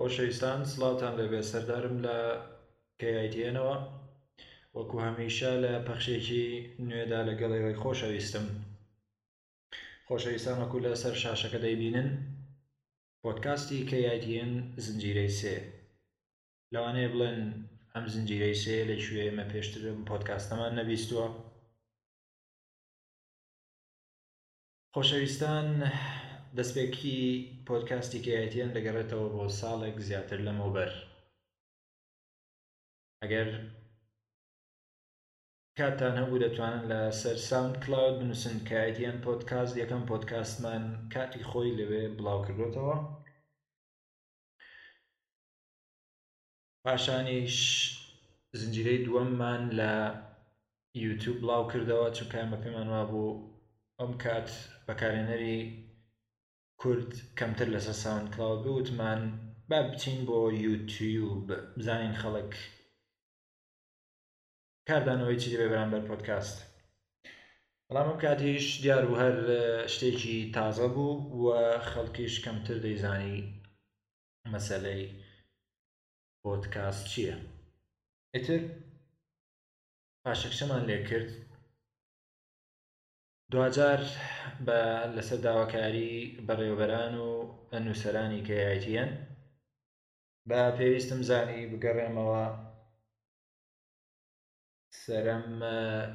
خۆشەویستان سڵاوتان لێبێ سەردارم لە کەیایتیێنەوە وەکو هەمیشە لە پەخشێکی نوێدا لەگەڵ ئێوەی خۆشەویستم خۆشەویستان وەکو لە سەر شاشەکە دەیبینن پۆدکاستی KITN زنجیرەی سێ لەوانەیە بڵێن ئەم زنجیرەی سێ لە کوێ ئێمە پێشترم پۆدکاستەمان نەبیستووە خۆشەویستان دەستپێکی پۆدکاستی کەیتیان دەگەڕێتەوە بۆ ساڵێک زیاتر لەمەوبەر ئەگەر کاتتان هەبوو دەتوانن لە سەر ساوند کلاود بنوسن کە ATN Podcast یەکەم پۆدکاستمان کاتی خۆی لەوێ بڵاوکردۆتەوە پاشانیش زنجیرەی دووەممان لە یوتیوب بڵاو کردەوە چونکەیان بە پێمان وابوو ئەم کات بەکارێنەری کورد کەمتر لەسەر ساوند کلااود بوتمان با بچین بۆ یوتیوب بزانین خەڵک کاردانەوەی چی دەبێ بەرامبەر پۆتکاست بەڵام ئەم کاتیش دیار بوو هەر شتێکی تازە بوو و خەڵکیش کەمتر دەیزانی مەسلەی پۆتکاست چییە ئیتر پاشەکشەمان لێ کرد دوجار بە لەسەر داواکاری بەڕێوەبەران و نووسەرانی کەایەتیەن بە پێویستم زانی بگەڕێمەوە سەرەم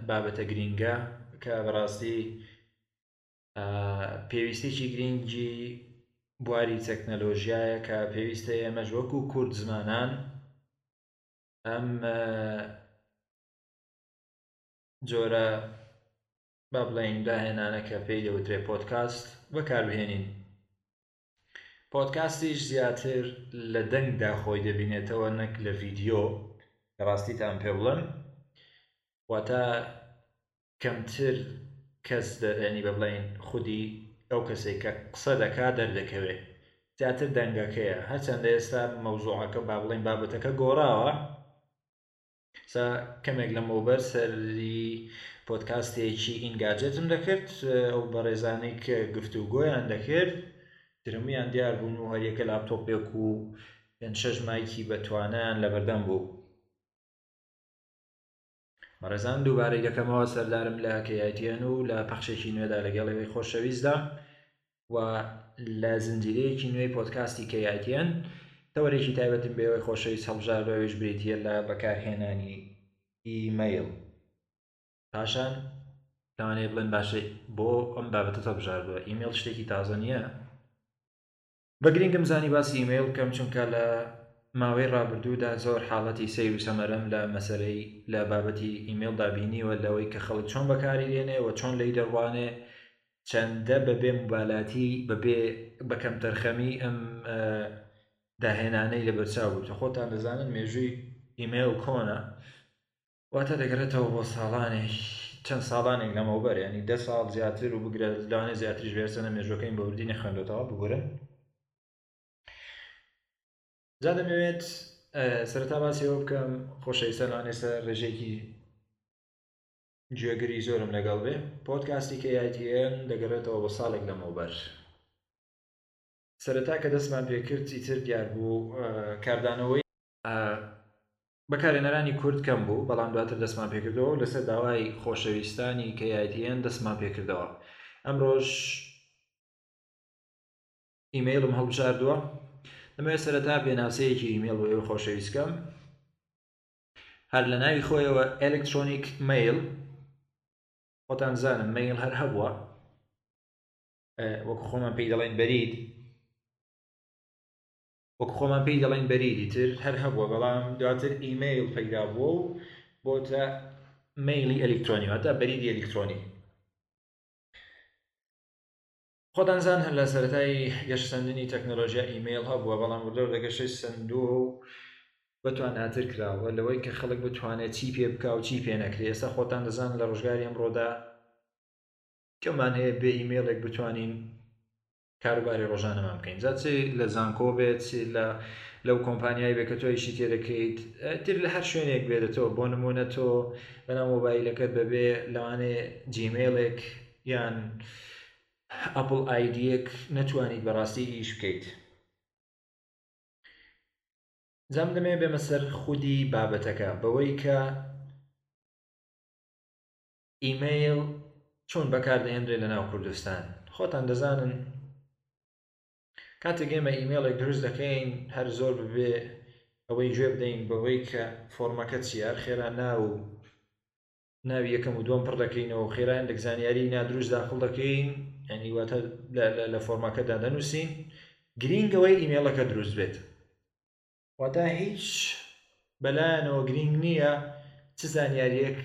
بابەتە گرینگە کە بەڕاستی پێویستێکی گرینگی بواری تەکنەلۆژیایە کە پێویستە ئێمەش وەکو کورد زمانان ئەم جۆرە با بڵێین داهێنانە کە پێی دەوترێ پۆتکاست بەکاربهێنین پۆدکاستیش زیاتر لە دەنگدا خۆی دەبینێتەوە نەک لە ڤیدیۆ کە ڕاستیتان پێ بڵێم واتە کەمتر کەس دەرێنی بە بڵین خودی ئەو کەسێک کە قسە دەکا دەردەکەوێ زیاتر دەنگەکەیە هەرچەندە ئێستا مەوزوعەکە با بڵین بابەتەکە گۆڕاوە سا کەمێک لەمەوبەر سەیری پۆدکاستێکی ئینگاجێتم دەکرد ئەو بەڕێزانەی کە گفتوگۆیان دەکرد درەمویان دیار بوون و هەریەکە لاپتۆپێک و پێنج شەش مایکی بەتوانیان لەبەردەم بوو بەڕێزان دووبارەی دەکەمەوە سەردارم لە کەیتیەن و لە پەخشێکی نوێدا لەگەڵەوەی خۆشەویستدا و لە زنجیرەیەکی نوێی پۆدکاستی KITN تەوەرێکی تایبەتم بێەوەی خۆشەویست هەڵبژاردو ئەویش بریتیە لە بەکارهێنانی ئیمەیل پاشان لەوانەیە بڵێن باشە بۆ ئەم بابەتە تۆ بژاردووە ئیمەیل شتێکی تازە نییە بە گرنگم زانی باسی ئیمەیل بکەم چونکە لە ماوەی ڕابردوودا زۆر حاڵەتی سیر و سەمەرەم لە مەسەرەی لە بابەتی ئیمەیلدا بینیوە لەوەی کە خەڵک چۆن بەکاری دێنێ و چۆن لی دەڕوانێ چەندە بە بێ موبالاتی بە بێ بە کەمتەرخەمی ئەم داهێنانەی لەبەرچاو گرتوە خۆتان دەزانن مێژووی ئیمەیڵ کۆنە واتە دەگەڕێتەوە بۆ ساڵانێک چەند ساڵانێک لەمەوبەر ینی دە ساڵ زیاتر و بگرە لەوانە زیاتریش بێرسەنە مێژوەکەین بەوردی نەخوێندۆتەوە بگورن جا دەمەوێت سەرتا باسیەوە بکەم خۆشەویستە لەوانێسە ڕێژێکی گوێگری زۆرم لەگەڵ بێ پۆدکاستی KITN دەگەڕێتەوە بۆ ساڵێک لەمەوبەر سەرەتا کە دەستمان پێکرد چیتر دیار بوو کاردانەوەی بەکارێنەرانی کورد کەم بوو بەڵام دواتر دەستمان پێکردەوە و لەسەر داوای خۆشەویستانی KITN دەستمان پێکردەوە ئەمڕۆژ ئیمەیلم هەڵبژاردووە دەمەوێت سەرەتا پێناسەیەکی ئیمێڵ بۆ ئێوە خۆشەویستکەم هەر لە ناوی خۆیەوە ئەلکترۆنیک مەیڵ خۆتان زانن مەیڵ هەر هەبووە وەکو خۆمان پێی دەڵێن بەرید وەکو خۆمان پێی دەڵێن بەریدی تر هەر هەبووە بەڵام دواتر ئیمەیل پەیدا بووە و بۆتە مەیلی ئەلکترۆنی واتە بەریدی ئەلکترۆنی خۆتانزان هەر لە سەرەتای گەشە سەندنی تەکنەلۆژیا ئیمەیڵ هەبووە بەڵام وردە وردە گەشەی سەندووە و بەتواناتر کراوە لەوەی کە خەڵک بتوانێت چی پێ بکا و چی پێ نەکرێ ئێستا خۆتان دەزانن لە ڕۆژگاری ئەمڕۆدا کەمان هەیە بێ ئیمەیڵێک بتوانین کاروباری ڕۆژانەمان بکەین جا چی لە زانکۆ بێت چی لە لەو کۆمپانیای بێ کە تۆ ئیشی تێ دەکەیت تر لە هەر شوێنێک بێتەوە بۆ نمونە تۆ بەناو مۆبایلەکەت بەبێ لەوانێ جیمێڵێک یان ئەپڵ ئایدیەک نەتوانیت بەڕاستی ئیش بکەیت جام دەمێ بێمە سەر خودی بابەتەکە بەوەی کە ئیمەیل چۆن بەکاردەهێنرێت لە ناو کوردستان خۆتان دەزانن کاتێک ئێمە ئیمەیڵێک دروست دەکەین هەر زۆر ببێ ئەوەی گوێ بدەین بەوەی کە فۆرمەکە چیار خێرا ناو و ناوی یەکەم و دووەم پڕ دەکەینەوە خێرا هەندێک زانیاری نادروست داخڵ دەکەین ئەنی واتە لە فۆرمەکەدا دەنووسین گرینگەوەی ئیمێڵەکە دروست بێت واتە هیچ بەلایەنەوە گرینگ نییە چ زانیاریەک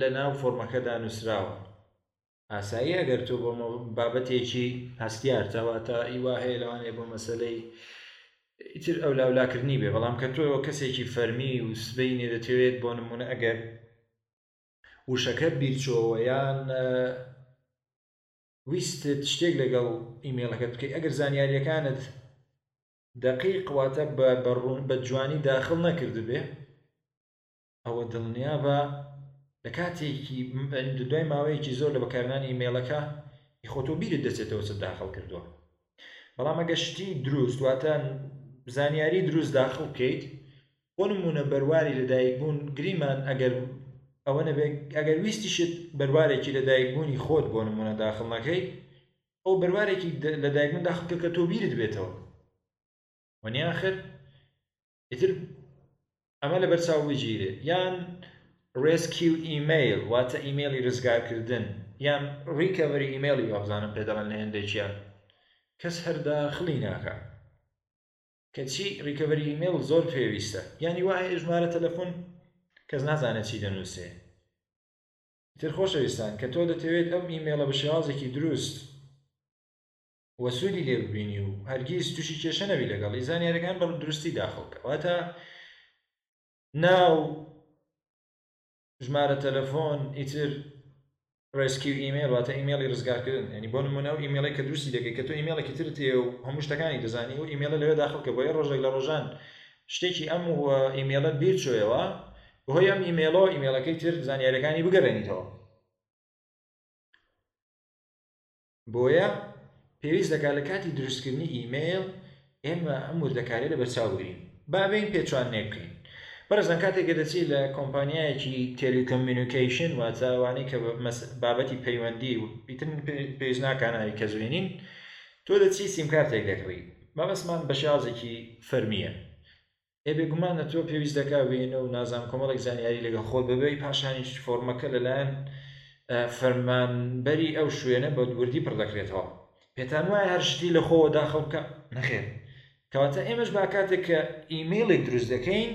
لە ناو فۆرمەکەدا نووسراوە ئاساییە گەر تۆ بۆ بابەتێکی هەستیار تەواتە ئیوا هەیە لەوانەیە بۆ مەسلەی ئیتر ئەو لاولاکردنی بێ بەڵام کە تۆ کەسێکی فەرمی و سبەی نێدەتەوێت بۆ نمونە ئەگەر وشەکە بیرچۆوەیان ویستت شتێک لەگەڵ ئیمێڵەکەت بکەیت ئەگەر زانیاریەکانت دقیق واتە بە جوانی داخل نەکردبێ ئەوە دڵنیابە لە کاتێکی دوای ماوەیەکی زۆر لە بەکارنانی ئیمەیڵەکە ی خۆ تۆ بیرت دەچێتەوە چت داخڵ کردووە بەڵام ئەگە شتی دروست واتە زانیاری دروست داخڵ بکەیت بۆ نمونە بەرواری لەدایک بوون گریمان ئەگەر ئەوە نەبێت ئەگەر ویستیشت بەروارێکی لەدایک بوونی خۆت بۆ نمونە داخڵ نەکەیت ئەو بەروارێکی لەدایکبوون داخڵکە کە تۆ بیرت بێتەوە وەنیاخر ئیتر ئەمە لە بەرچاو بگیرێ یان ڕێسکیو ئیمەیل واتە ئیمەیلی ڕزگارکردن یان ڕیکەڤری ئیمەیلی وابزانم پێ دەڵێن لە هێندێکیان کەس هەرداخلی ناکە کەچی ڕیکەڤری ئیمەیل زۆر پێویستە یانی وایە ژمارە تەلەفۆن کەس نازانێت چی دەنووسێ تر خۆشەویستان کە تۆ دەتەوێت ئەم ئیمەیلە بە شێوازێکی دروست و سوودی لێ ببینی و هەرگیز تووشی کێشە نەبی لەگەڵی زانیارەکان بە دروستی داخڵ بکە واتە ناو ژمارە تەلەفۆن ئیتر ڕێسکی و ئیممەل واتە ئیممەڵی ڕزگارکردن ینی بۆ نمونە و ئیممەڵی کە دروستی دەکەی کە تۆ ئیممەڵێکی ترتێ و هەموو شتەکانی دەزانی و ئیممەلە لەوێ داخل کە بۆیە ڕۆژێک لە ڕۆژان شتێکی ئەم و ئیممەلت بیر چۆیەوە بەهۆی ئەم ئیممەلۆ ئیممەلەکەی تر زانیارەکانی بگەڕێنیتەوە بۆیە پێویست دەکات لە کاتی دروستکردنی ئیمەیل ئێمە ئەم وردەکاریە لە بەرچاو بگرین با بین پێچوانێ بکەین بەرزان کاتێک کە دەچی لە کۆمپانیایەکی تێلیکۆمینیکەیشن واتاوانەی کە بابەتی پەیوەندی و پیتن پێویست ناکانناوی کە زوێنین تۆ دەچی سیمکارتێک دەکڕی مەبەستمان بە شێوازێکی فەرمیە ئێ بێگومان ئەتۆ پێویست دەکا وێنە و نازانم کۆمەڵێک زانیاری لەگەڵ خۆت ببەی پاشانیش فۆڕمەکە لەلایەن فەرمانبەری ئەو شوێنە بە وردی پڕ دەکرێتەوە پێتان وایە هەر شتی لە خۆوە داخڵ بکە نەخێر کەواتە ئێمەش با کاتێک کە ئیمەیڵێک دروست دەکەین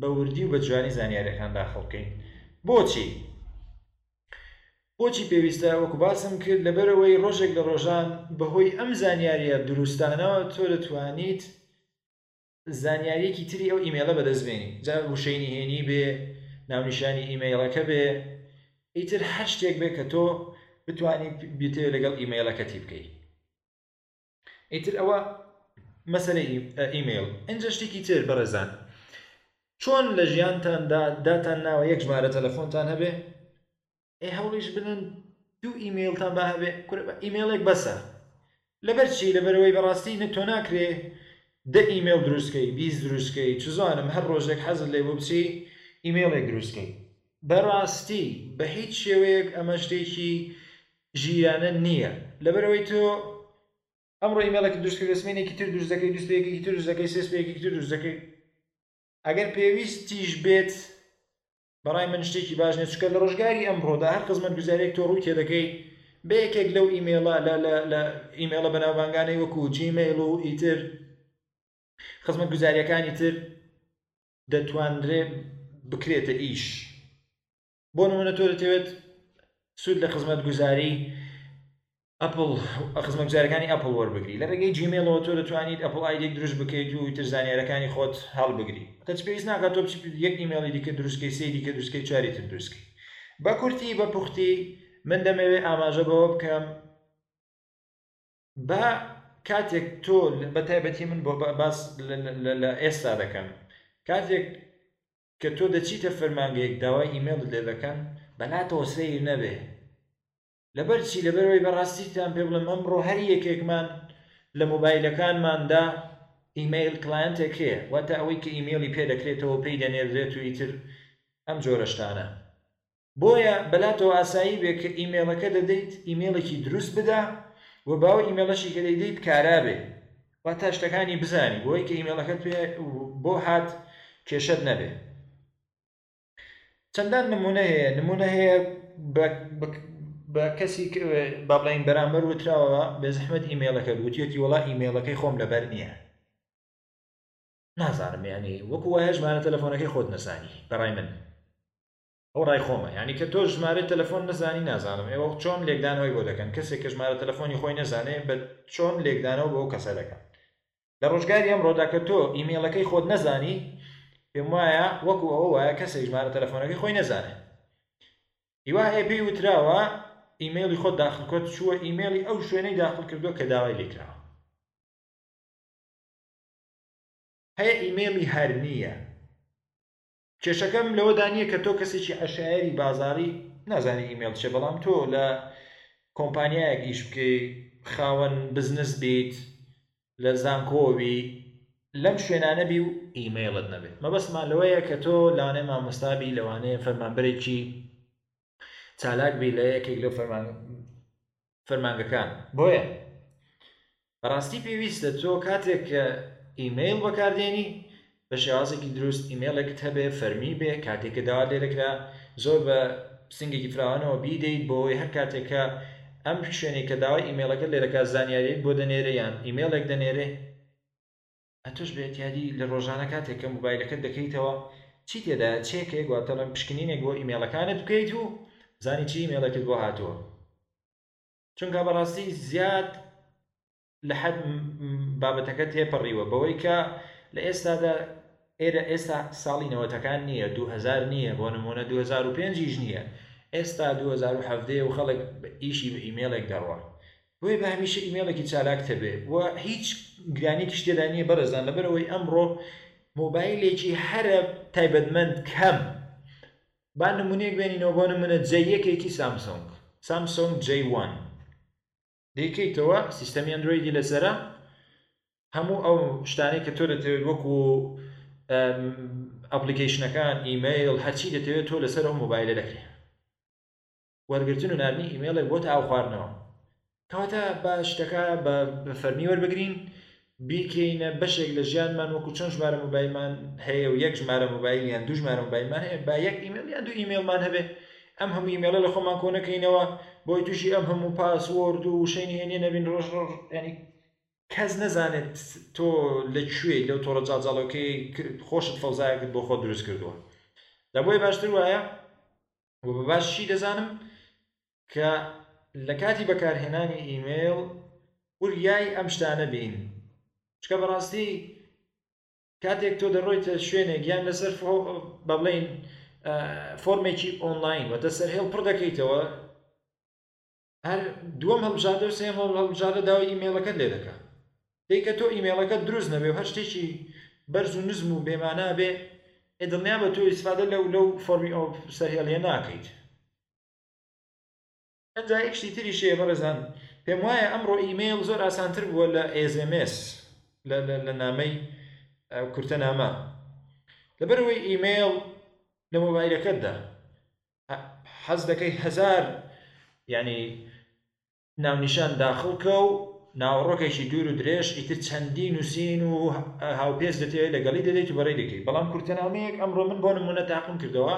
بە وردی و بە جوانی زانیاریەکان داخڵ بکەین بۆچی بۆچی پێویستە وەکو باسم کرد لەبەرەوەی ڕۆژێک لە ڕۆژان بەهۆی ئەم زانیاریە دروستانەوە تۆ دەتوانیت زانیاریەکی تری ئەو ئیمەیڵە بەدەست بێنی جا وشەی نهێنی بێ ناونیشانی ئیمەیڵەکە بێ ئیتر هەر شتێک بێ کە تۆ بتانی بیتەوێ لەگەڵ ئیمەیڵەکەتی بکەی ئیتر ئەوە مەسەرە ئیمەیڵ ئەجا شتێکی تر بەڕێزان چۆن لە ژیانتاندا داتان ناوە یەک ژمارە تەلەفۆنتان هەبێ ئەی هەوڵیش بدەن دوو ئیمەیڵتان با هەبێ کورە بە ئیمەیڵێک بەسە لەبەر چی لەبەرەوەی بەڕاستی نە تۆ ناکرێ دە ئیمەیڵ دروستکەی بیست دروستکەی چزانم هەر ڕۆژێک حەزت لێ بوو بچی ئیمەیڵێک دروستکەی بەڕاستی بە هیچ شێوەیەک ئەمە شتێکی ژیرانە نییە لەبەرەوەی تۆ ئەمڕۆ ئیمەیڵێکی دروست کرد سمێنێکی تر دروست دەکەی دوست یەکێکی تر دروست دەکەی سێ یەکێکی تر دروست دەکەی ئەگەر پێویستیش بێت بەڕای من شتێکی باش نیە چکە لە ڕۆژگاری ئەمڕۆدا هەر خزمەت گوزارێک تۆ ڕووی تێدەکەی بە یەکێک لەو ئیمێڵە لە ئیمێڵە بەناوبانگانەی وەکو جیمەیل و ئیتر خزمەت گوزاریەکانی تر دەتوانرێ بکرێتە ئیش بۆ نمونە تۆ دەتەوێت سوود لە خزمەت گوزاری ئەپڵ خزمە گوزارەکانی ئەپڵ وەربگری لە ڕێگەی جیمێڵەوە تۆ دەتوانیت ئەپڵ ئایدێک دروست بکەیت و ئیتر زانیارەکانی خۆت هەڵبگری کەچ پێویست ناکات تۆ بچیت یەک ئیمێڵی دیکە دروستکەی سێی دیکە دروستکەی چواری تر دروستکەی بە کورتی بە پوختی من دەمەوێت ئاماژە بەوە بکەم بە کاتێک تۆ بە تایبەتی من بۆ باس لە ئێستا دەکەم کاتێک کە تۆ دەچیتە فەرمانگەیەک داوای ئیمێڵت لێ دەکەن بەلاتەوە سیر نەبێ لەبەر چی لەبەر وەی بەڕاستیتان پێ بڵێم ئەمڕۆ هەر یەکێکمان لە مۆبایلەکانماندا ئیمەیل کلایەنتێک هەیە واتە ئەوەی کە ئیمەیلی پێ دەکرێتەوە پێی دەنێردرێت و ئیتر ئەم جۆرە شتانە بۆیە بەلاتەوە ئاسایی بێ کە ئیمەیلەکە دەدەیت ئیمەیلێکی دروست بدا و باو ئیمەیلەشی کە دەیدەیت کارا بێ واتە شتەکانی بزانی بۆی کە ئیمەیلەکەت پێ بۆ هات کێشەت نەبێ چەندان نمونە هەیە نمونە هەیە بە کەسی با بڵێین بەرامبەر وتراوە بێ زەحمەت ئیمێلەکە وتیەتی وڵا ئیمێلەکەی خۆم لەبەر نییە نازانم ینی وەکو وایە ژمارە تەلەفۆنەکەی خۆت نەزانی بەڕای من ئەو ڕای خۆمە ینی کە تۆ ژمارە تەلەفۆن نزانی نازانم ئێوە چۆن لێکدانەوەی بۆ دەکەن کەسێک کە ژمارە تەلەفۆنی خۆی نەزانێ بە چۆن لێکدانەوە بۆ کەسە دەکەن لە ڕۆژگاری ئەمڕۆدا کە تۆ ئیمەیڵەکەی خۆت نەزانی پێم وایە وەکو ئەوە وایە کەسێک ژمارە تەلەفۆنەکەی خۆی نەزانێ هیوا هەیە پێی وتراوە ئیمەیڵی خۆت داخل کۆت چووە ئیمەیڵی ئەو شوێنەی داخل کردووە کە داوای لێکراوە هەیە ئیمەیڵی هەر نییە کێشەکەم لەوەدا نییە کە تۆ کەسێکی عەشایەری بازاری نازانی ئیمێل چێ بەڵام تۆ لە کۆمپانیایەک ئیش بکەی خاوەن بزنس بیت لە زانکۆوی لەم شوێنانەبی و ئیمەیڵت نەبێت مەبەستمان لەوەیە کە تۆ لەوانەیە مامۆستابی لەوانەیە فەرمانبەرێکی چالاک بی لە یەکێک لەو فەرمانگەکان بۆیە بەڕاستی پێویستە تۆ کاتێک کە ئیمەیل بەکاردێنی بە شێوازێکی دروست ئیمێڵێکت هەبێ فەرمی بێ کاتێکە داوا لێ دەکرا زۆر بە سنگێکی فراوانەوە بیدەیت بۆی هەر کاتێکە ئەم شوێنێک کە داوای ئیمێڵەکە لێ دەکات زانیاریت بۆ دەنێرە یان ئیمێڵێک دەنێرێ ئەتوش بە ئیتیادی لە ڕۆژانە کاتێک کە موبایلەکەت دەکەیتەوە چی تێدایە چێکێک وات دەڵێن پشکنینێک بۆ ئیمێڵەکانت بکەیت و بزانی چی ئیمێڵێکت بۆ هاتووە چونکە بەڕاستی زیاد لە حەد بابەتەکە تێپەڕیوە بەوەی کە لە ئێستادا ئێرە ئێستا ساڵی نەوەتەکان نییە 2000 نییە بۆ نمونە 2005 نییە ئێستا 2017 و خەڵک ئیشی بە ئیمێڵێک دەڕوە بۆیە با هەمیشە ئیمەیڵێکی چالاک تەبێ و هیچ گرانیکیش تێدا نییە بەڕێزان لەبەرەوەی ئەمڕۆ مۆبایلێکی هەرە تایبەتمەند کەم با نمونەیەک بێنینەوە بۆ نمونە جە یەکێکی سامسۆنگ سامسۆنگ جەی وان دەیکەیتەوە سیستەمی ئەندرۆیدی لەسرە هەموو ئەو شتانەی کە تۆ دەتەوێت وەکو ئەپلیکیشنەکان ئیمەیل هەرچی دەتەوێت تۆ لەسەر ئەو مۆبایلە دەکرێت وەرگرتن و ناردنی ئیمێڵێک بۆتە ئاو خواردنەوە کەواتە با شتەکە بە فەرمی وەربگرین بیکەینە بەشێک لە ژیانمان وەکو چۆن ژمارە موبایلمان هەیە و یەک ژمارە موبایل یان دوو ژمارە موبایلمان هەیە با یەک ئیمێل یان دوو ئیمێلمان هەبێ ئەم هەموو ئیمێلە لە خۆمان کۆنەکەینەوە بۆی تووشی ئەم هەموو پاسوۆرد و وشەی نهێنێ نەبین ڕۆژ ڕۆژ ینی کەس نەزانێت تۆ لە کوێ لەو تۆڕە جاجاڵۆکەی خۆشت فەوزایە کرد بۆ خۆ دروست کردووە دەبێ باشتر وایە وە بە باشی دەزانم کە لە کاتی بەکارهێنانی ئیمەیڵ وریای ئەم شتانە بین چکە بەڕاستی کاتێک تۆ دەڕۆیتە شوێنێک یان لەسەر بە بڵین فۆرمێکی ئۆنلاین وەتە سەرهێڵ پڕ دەکەیتەوە هەر دووەم هەڵبژاردە و سێم هەڵبژاردە داوای ئیمەیڵەکەت لێ دەکا دەی کە تۆ ئیمەیڵەکەت دروست نەبێ و هەر شتێکی بەرز و نزم و بێمانا بێ ئێ دڵنیا بە تۆ ئیسفادە لەو لەو فۆرمی ئەو سەرهێڵیە ناکەیت ئەجا یەک شتی تریش هەیە بەڕێزان پێم وایە ئەمڕۆ ئیمەیڵ زۆر ئاسانتر بووە لە ئێزێمێس لە نامەی کورتە نامە لەبەرەوەی ئیمەیڵ لە مۆبایلەکەتدا حەز دەکەی هەزار یعنی ناونیشان داخڵ کە و ناوەڕۆکێکی دوور و درێژ ئیتر چەندی نووسین و هاوپێچ دەتەوێت لەگەڵی دەدەیت و بەڕێ دەکەیت بەڵام کورتەنامەیەک ئەمڕۆ من بۆ نمونە تاقم کردەوە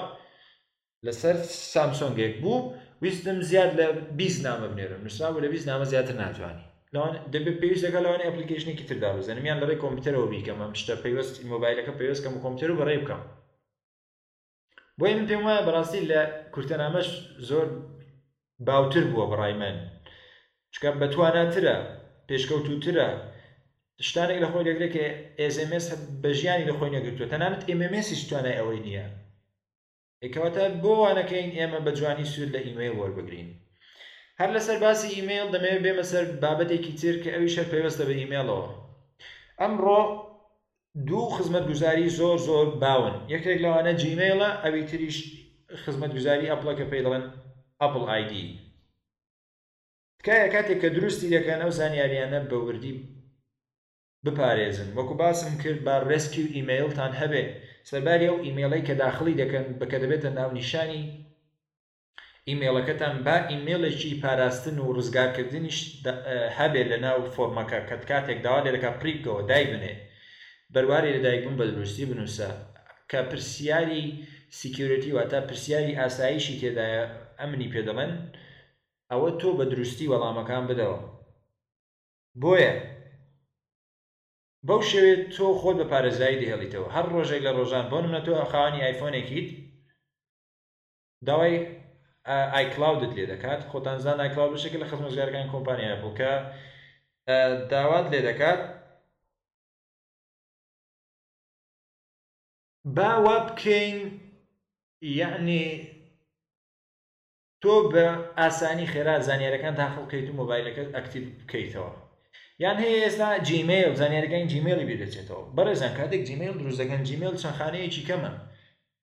لەسەر سامسۆنگێک بوو ویستم زیاد لە بیست نامە بنێرم نووسراوە لە بیست نامە زیاتر ناتوانانی لەوان دەبێت پێویست دەکە لەوانی ئەپلیکیشنێکی تردا بزنم یان لەڕێ کۆمپیوتەرەوە بیکەم ئەم شتە پەیوەست مۆبایلەکە پەیوەستکەم و کۆمپیوتەر و بەڕێ بکەم بۆیە من پێم وایە بەڕاستی لە کورتەنامەش زۆر باوتر بووە بەڕای من چکە بەتواناترە پێشکەوتوترە شتانێک لە خۆی دەگرێت کە ئێزمS بە ژیانی لە خۆی نەگرتووە تەنانەت ئێمەمێسیش توانای ئەوەی نییە ئەکەواتە بۆ وانەکەین ئێمە بە جوانی سوود لە ئیمەیل وەربگرین هەر لەسەر باسی ئیمەیل دەمەوێت بێمە سەر بابەتێکی تر کە ئەوی شەر پەیوەستە بە ئیمەیلەوە ئەمڕۆ دوو خزمەتگوزاری زۆر زۆر باون یەکێک لەوانە جیمەیڵە ئەوی تریش خزمەتگوزاری ئەپڵە کە پێی دەڵێن ئەپڵ ئایدی تکایە کاتێک کە دروستی دەکەن ئەو زانیاریانە بە وردی بپارێزن وەکو باسم کرد با ڕێسکیو ئیمەیلتان هەبێ سەرباری ئەو ئیمەیڵەی کە داخڵی دەکەن بە کە دەبێتە ناونیشانی ئیمەیڵەکەتان با ئیمەیڵێکی پاراستن و ڕزگارکردنیش هەبێت لەناو فۆرمەکە کە کاتێک داوا لێ دەکات پڕی بکەوە دایبنێ بەرواری لەدایکبوون بە دروستی بنووسە کە پرسیاری سیکیورەتی واتە پرسیاری ئاسایشی تێدایە ئەمنی پێ دەڵێن ئەوە تۆ بە دروستی وەڵامەکان بدەوە بۆیە بەو شێوێ تۆ خۆت بە پارێزراوی دەهێڵیتەوە هەر ڕۆژێک لە ڕۆژان بۆ منە تۆ خاوەنی ئایفۆنێکیت داوای ئایکلاودت لێ دەکات خۆتان زان ئایکلاود بەشێکە لە خزمەتگوزارەکانی کۆمپانیای ئەپڵ کە داوات لێ دەکات با وا بکەین یەعنی تۆ بە ئاسانی خێرا زانیارەکان تاخڵ بکەیت و مۆبایلەکەت ئەکتیو بکەیتەوە یان هەیە ئێستا جیمەیل زانیارەکانی جیمێلی بیردەچێتەوە بەڕێزان کاتێک جیمەیل دروستەکەن جیمێل چەند خانەیەکی کەمە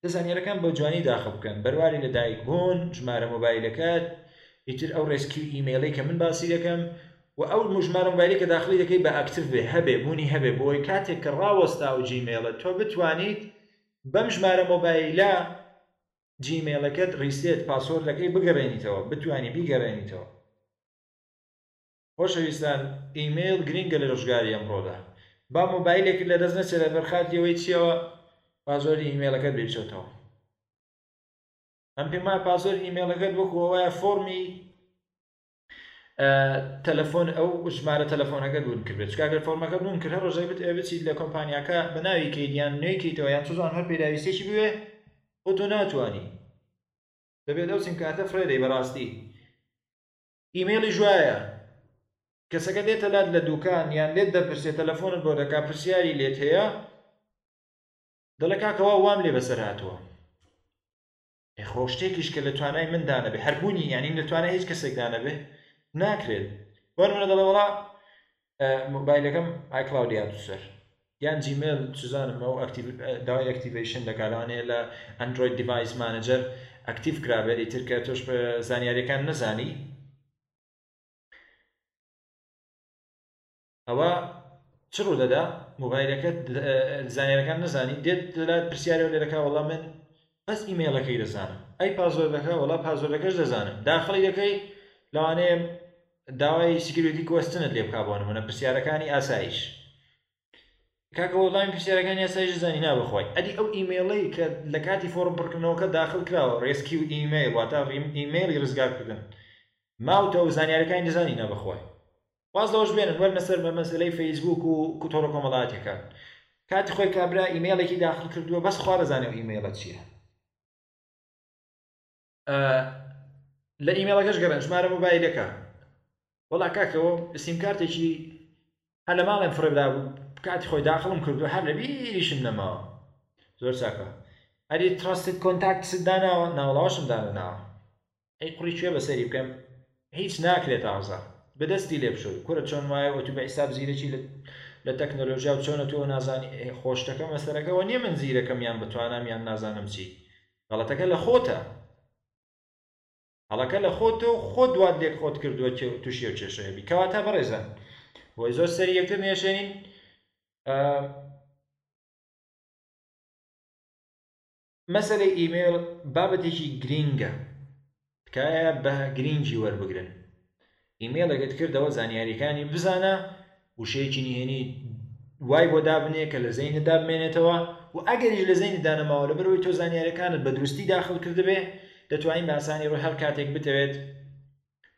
زانیارەکان بە جوانی داخڵ بکەن بەرواری لە دایک بوون ژمارە مۆبایلەکەت ئیتر ئەو ڕێسکیو ئیمەیڵەی کە من باسی دەکەم و ئەو مژمارە مۆبایلی کە داخلی دەکەی بە ئەکتیڤ بێ هەبێ بوونی هەبێ بۆی کاتێک کە ڕاوەستا و جیمێڵە تۆ بتوانیت بەم ژمارە مۆبایلە جیمێڵەکەت ڕیسێت پاسۆردەکەی بگەڕێنیتەوە بتانی بیگەڕێنیتەوە خۆشەویستان ئیمەیڵ گرینگە لە ڕۆژگاری ئەمڕۆدا با مۆبایلێکت لە دەست نەچێت لەبەر خاتری ئەوەی چیەوە پاسۆردی ئیمەیڵەکەت بێ بچۆتەوە ئەم پێم وایە پاسۆرد ئیمەیڵەکەت وەکو ئەوەیە فۆرمی تەلەفۆن ئەو ژمارە تەلەفۆنەکە دون کرد بێت چکاگەر فۆرمەکە دون کرد هەر ڕۆژەی بت بچیت لە کۆمپانیاکە بە ناوی کەیدیان نوێی کەیتەوە یان چزان هەر پێداویستێکی بوێ بۆ تۆ ناتوانی دەبێت ئەو سیمکاتە فرێدەی بەڕاستی ئیمەیڵی ژوایە کەسەکە دێتە لات لە دوکان یان لێت دەپرسێت تەلەفۆنت بۆ دەکا پرسیاری لێت هەیە دەڵێ کاکەوا وام لێ بەسەر هاتووە خۆ شتێکیش کە لە توانای من دانەبێ هەربوونی یعنی لە توانای هیچ کەسێک دانەبێ ناکرێت وەرمە دەڵێ وڵا مۆبایلەکەم ئای کلاودی هاتو سەر یان جیمێل چزانم ئەو داوای ئەکتیڤیشن دەکا لەوانەیە لە ئەندروید دیڤایس مانەجەر ئەکتیڤ کرابێت ئیتر کە تۆش بە زانیاریەکان نەزانی ئەوە چ ڕوو دەدا مۆبایلەکەت زانیارەکان نەزانی دێت لەلات پرسیارەوە لێ دەکا وەڵام من بەس ئیمەیڵەکەی دەزانم. ئەی پاسۆردەکە؟ وەڵا پاسۆردەکەش دەزانم داخڵی دەکەی لەوانەیە داوای سیکرێتی کوەستنت لێ بکا بۆ نمونە پرسیارەکانی ئاسایش کاکە وەڵامی پرسیارەکانی ئاسایش دەزانی نا بەخوای ئەدی ئەو ئیمەیڵەی کە لە کاتی فۆڕم پڕکردنەوەکە داخڵ کراوە ڕێسکیو ئیمەیڵ واتە ڕیم ئیمەیڵی ڕزگارکردن ماوتەوە زانیارەکانی دەزانی نا بەخوای واز لەوەش بێنن وەرنە سەر مەسەلەی فەیسبوک و کتۆرە کۆمەڵاتەکان کاتی خۆی کابرا ئیمەیڵێکی داخل کردووە بەس خوا دەزانێ و ئیمەیڵە چییە لە ئیمەڵەکەش گەرن ژمارە مۆبایلەکە وڵا کاکەەوە سیم کارتێکی هەر لە ماڵێن فڕێبدا بوو کاتی خۆی داخڵم کردو هەر لە بیریشم نەماوە زۆر چاکە ئەری ترستت کۆنتاکت سداناوە ناوەڵاوشم دانەناوە ئەی قوڕی کوێ بەسەری بکەم هیچ ناکرێت تازە بەدەستی لێ بشۆی کورە چۆن وایە ئەتو بە حیساب زیرەکی لە تەکنەلۆژیا و چۆنە تۆ نازانی خۆشتەکە مەسەرەکەەوە نیە من زیرەکەم یان بەتوانام یان نازانم چی غەڵەتەکە لە خۆتە هەڵەکە لە خۆ تۆ خۆ دوات لێک خۆت کردووە تووشی و کێشەیە بی کەواتە بەڕێزان بۆی زۆر سەری یەکتر نێشێنین مەسەلەی ئیمەیڵ بابەتێکی گرینگە تکایە بە گرینگی وەربگرن ئیمەیڵێکت کردەوە زانیاریەکانی بزانە وشەیەکی نهێنی وای بۆ دابنێ کە لە زەینە دابمێنێتەوە و ئەگەریش لە زەینی دانەماوە لە بەرەوەی تۆ زانیارەکانت بە دروستی داخل کردبێ دەتوانین باسانی ڕۆی هەر کاتێک بتەوێت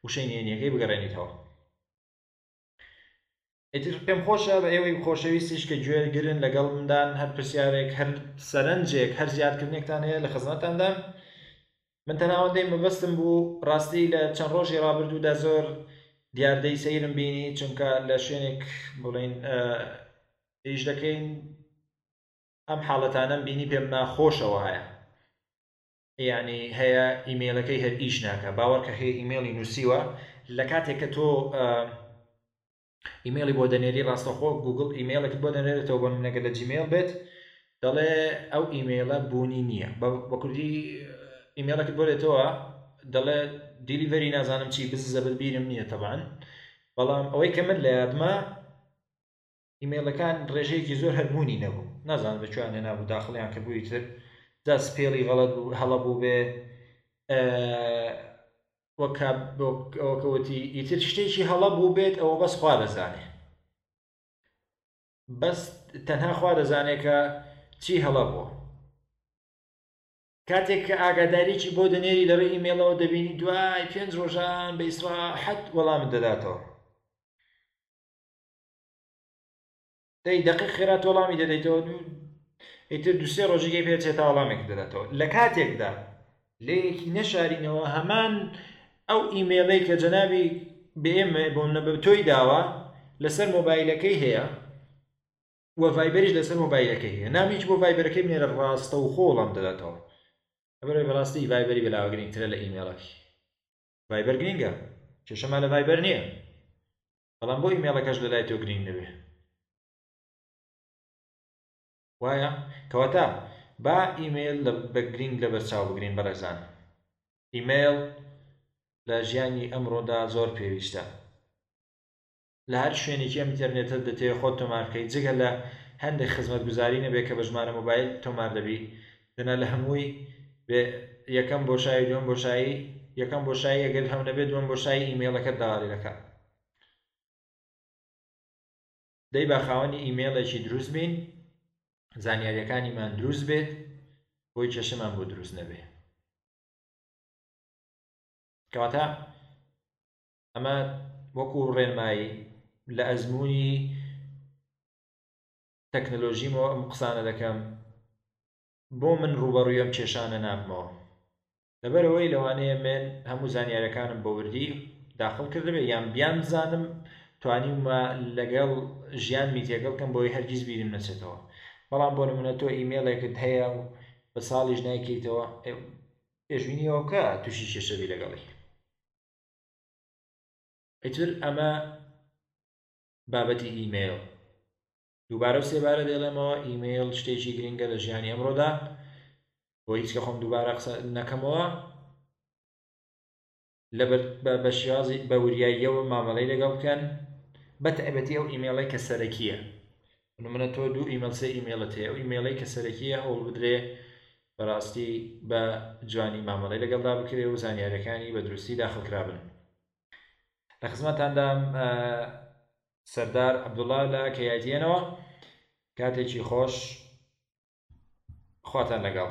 وشەی نهێنیەکەی بگەڕێنیتەوە ئیتر پێم خۆشە بە ئێوەی خۆشەویستیش کە گوێ گرن لەگەڵ مندان هەر پرسیارێک هەر سەرنجێک هەر زیادکردنێکتان هەیە لە خزمەتاندام من تەناوەندەی مەبەستم بوو ڕاستی لە چەند ڕۆژی ڕابردوودا زۆر دیاردەی سەیرم بینی چونکە لە شوێنێک بڵین ئیش دەکەین ئەم حاڵەتانەم بینی پێم ناخۆشەوە هەیە یانی هەیە ئیمەیڵەکەی هەر ئیش ناکا باوەڕکە هەیە ئیمەیڵی نووسیوە لە کاتێک کە تۆ ئیمەیڵی بۆ دەنێری ڕاستەخۆ گوگل ئیمەیڵەکەت بۆ دەنێرێتەوە بە منەگە لە جیمەیڵ بێت دەڵێ ئەو ئیمەیڵە بوونی نییە بە کوردی ئیمەیڵەکەت بۆێتەوە دەڵێ دیلیڤری نازانم چی بززەبت بیرم نییە تەبان بەڵام ئەوەی کە من لە یادمە ئیمەیڵەکان ڕێژەیەکی زۆر هەر بوونی نەبوو نازان بە کوێیان هێنابوو داخڵیان کردبووی تر جا سپێڵی غەڵەت بوو هەڵە بوو بێ وەکەوتی ئیتر شتێکی هەڵە بوو بێت ئەوە بەس خوا دەزانێ بەس تەنها خوا دەزانێت کە چی هەڵە بووە کاتێک کە ئاگاداریی بۆ دەنێری لە ڕێی ئیمێڵەوە دەبینی دوای پێنج ڕۆژان بە ئیسراحەت وەڵامت دەداتەوە دەی دەقی خێرات وەڵامی دەدەیتەوە ئیتر دوسێ ڕۆژیگەی پێ چێتە وەڵامێک دەداتەوە لە کاتێکدا لەیەکی نەشارینەوە هەمان ئەو ئیممەڵەی کە جەنابی بێمە بۆ منە بە تۆی داوە لەسەر مۆبایلەکەی هەیە و ڤایبەریش لەسەر مۆبایلەکەی هەیە نامیش بۆ ڤایبەرەکەی بنێرە ڕاستە و خۆڵام دەداتەوە ئەبەر بەڕاستی ڤایبەری بەلاوە گرنگترە لە ئیممەڵەکەی ڤایبەر گرنگە کێشەما لە ڤایبەر نییە بەڵام بۆ ئیمەیڵەکەش لەلای تۆ گرینگ دەبێ وایە کەواتە با ئیمەیل بە گرینگ لە بەرچاو بگرین بەڕێزان ئیمەیل لە ژیانی ئەمڕۆدا زۆر پێویستە لە هەر شوێنێکی ئەم ئینتەرنێتە دەتەوێت خۆت تۆمار بکەیت جگە لە هەندێک خزمەتگوزاری نەبێت کە بە ژمارە مۆبایل تۆمار دەبی دەنا لە هەمووی بێ یەکەم بۆشایی و دووەم بۆشایی یەکەم بۆشایی ئەگەر هەو نەبێت دووەم بۆشایی ئیمەیڵەکەت داواری دەکا دەی با خاوەنی ئیمەیڵێکی دروست بین زانیاریەکانیمان دروست بێت بۆی کێشەمان بۆ دروست نەبێ کەواتە ئەمە وەکو ڕێنمایی لە ئەزمموی تەکنەلۆژیمەوە ئەم قسانە دەکەم بۆ من ڕووبەڕووی ئەم کێشانە نابمەوە لەبەرەوەی لەوانەیە من هەموو زانیارەکانم بە وردی داخڵ کردبێ یان بیان زانم توانیومە لەگەڵ ژیان میتێگەڵ کەم بۆی هەرگیز بیرم نەچێتەوە بەڵام بۆ نمونە تۆ ئیمێلێکت هەیە و بە ساڵیش نایکەیتەوە پێشبینیەوەکە تووشی کێشەبی لەگەڵی ئیتر ئەمە بابەتی ئیمەیڵ دووبارە و سێبارە دەڵێمەوە ئیمەیڵ شتێکی گرنگە لە ژیانی ئەمڕۆدا بۆ هیچ کە خۆم دووبارە قسە نەکەمەوە لە بە شێوازی بە وریاییەوە مامەڵەی لەگەڵ بکەن بە تایبەتی ئەو ئیمێڵی کە سەرەکیە منە تۆ دوو ئیمەل سێ ئیمێڵت هەیە ئەو ئیمێڵی کە سەرەکیە هەوڵ بدرێ بەڕاستی بە جوانی مامەڵی لەگەڵدا بکرێ و زانیارەکانی بە دروستی داخڵکرابن لە خزمەتاندام سەردار عەبدوڵا لە کەیاتیەنەوە کاتێکی خۆش خواتان لەگەڵ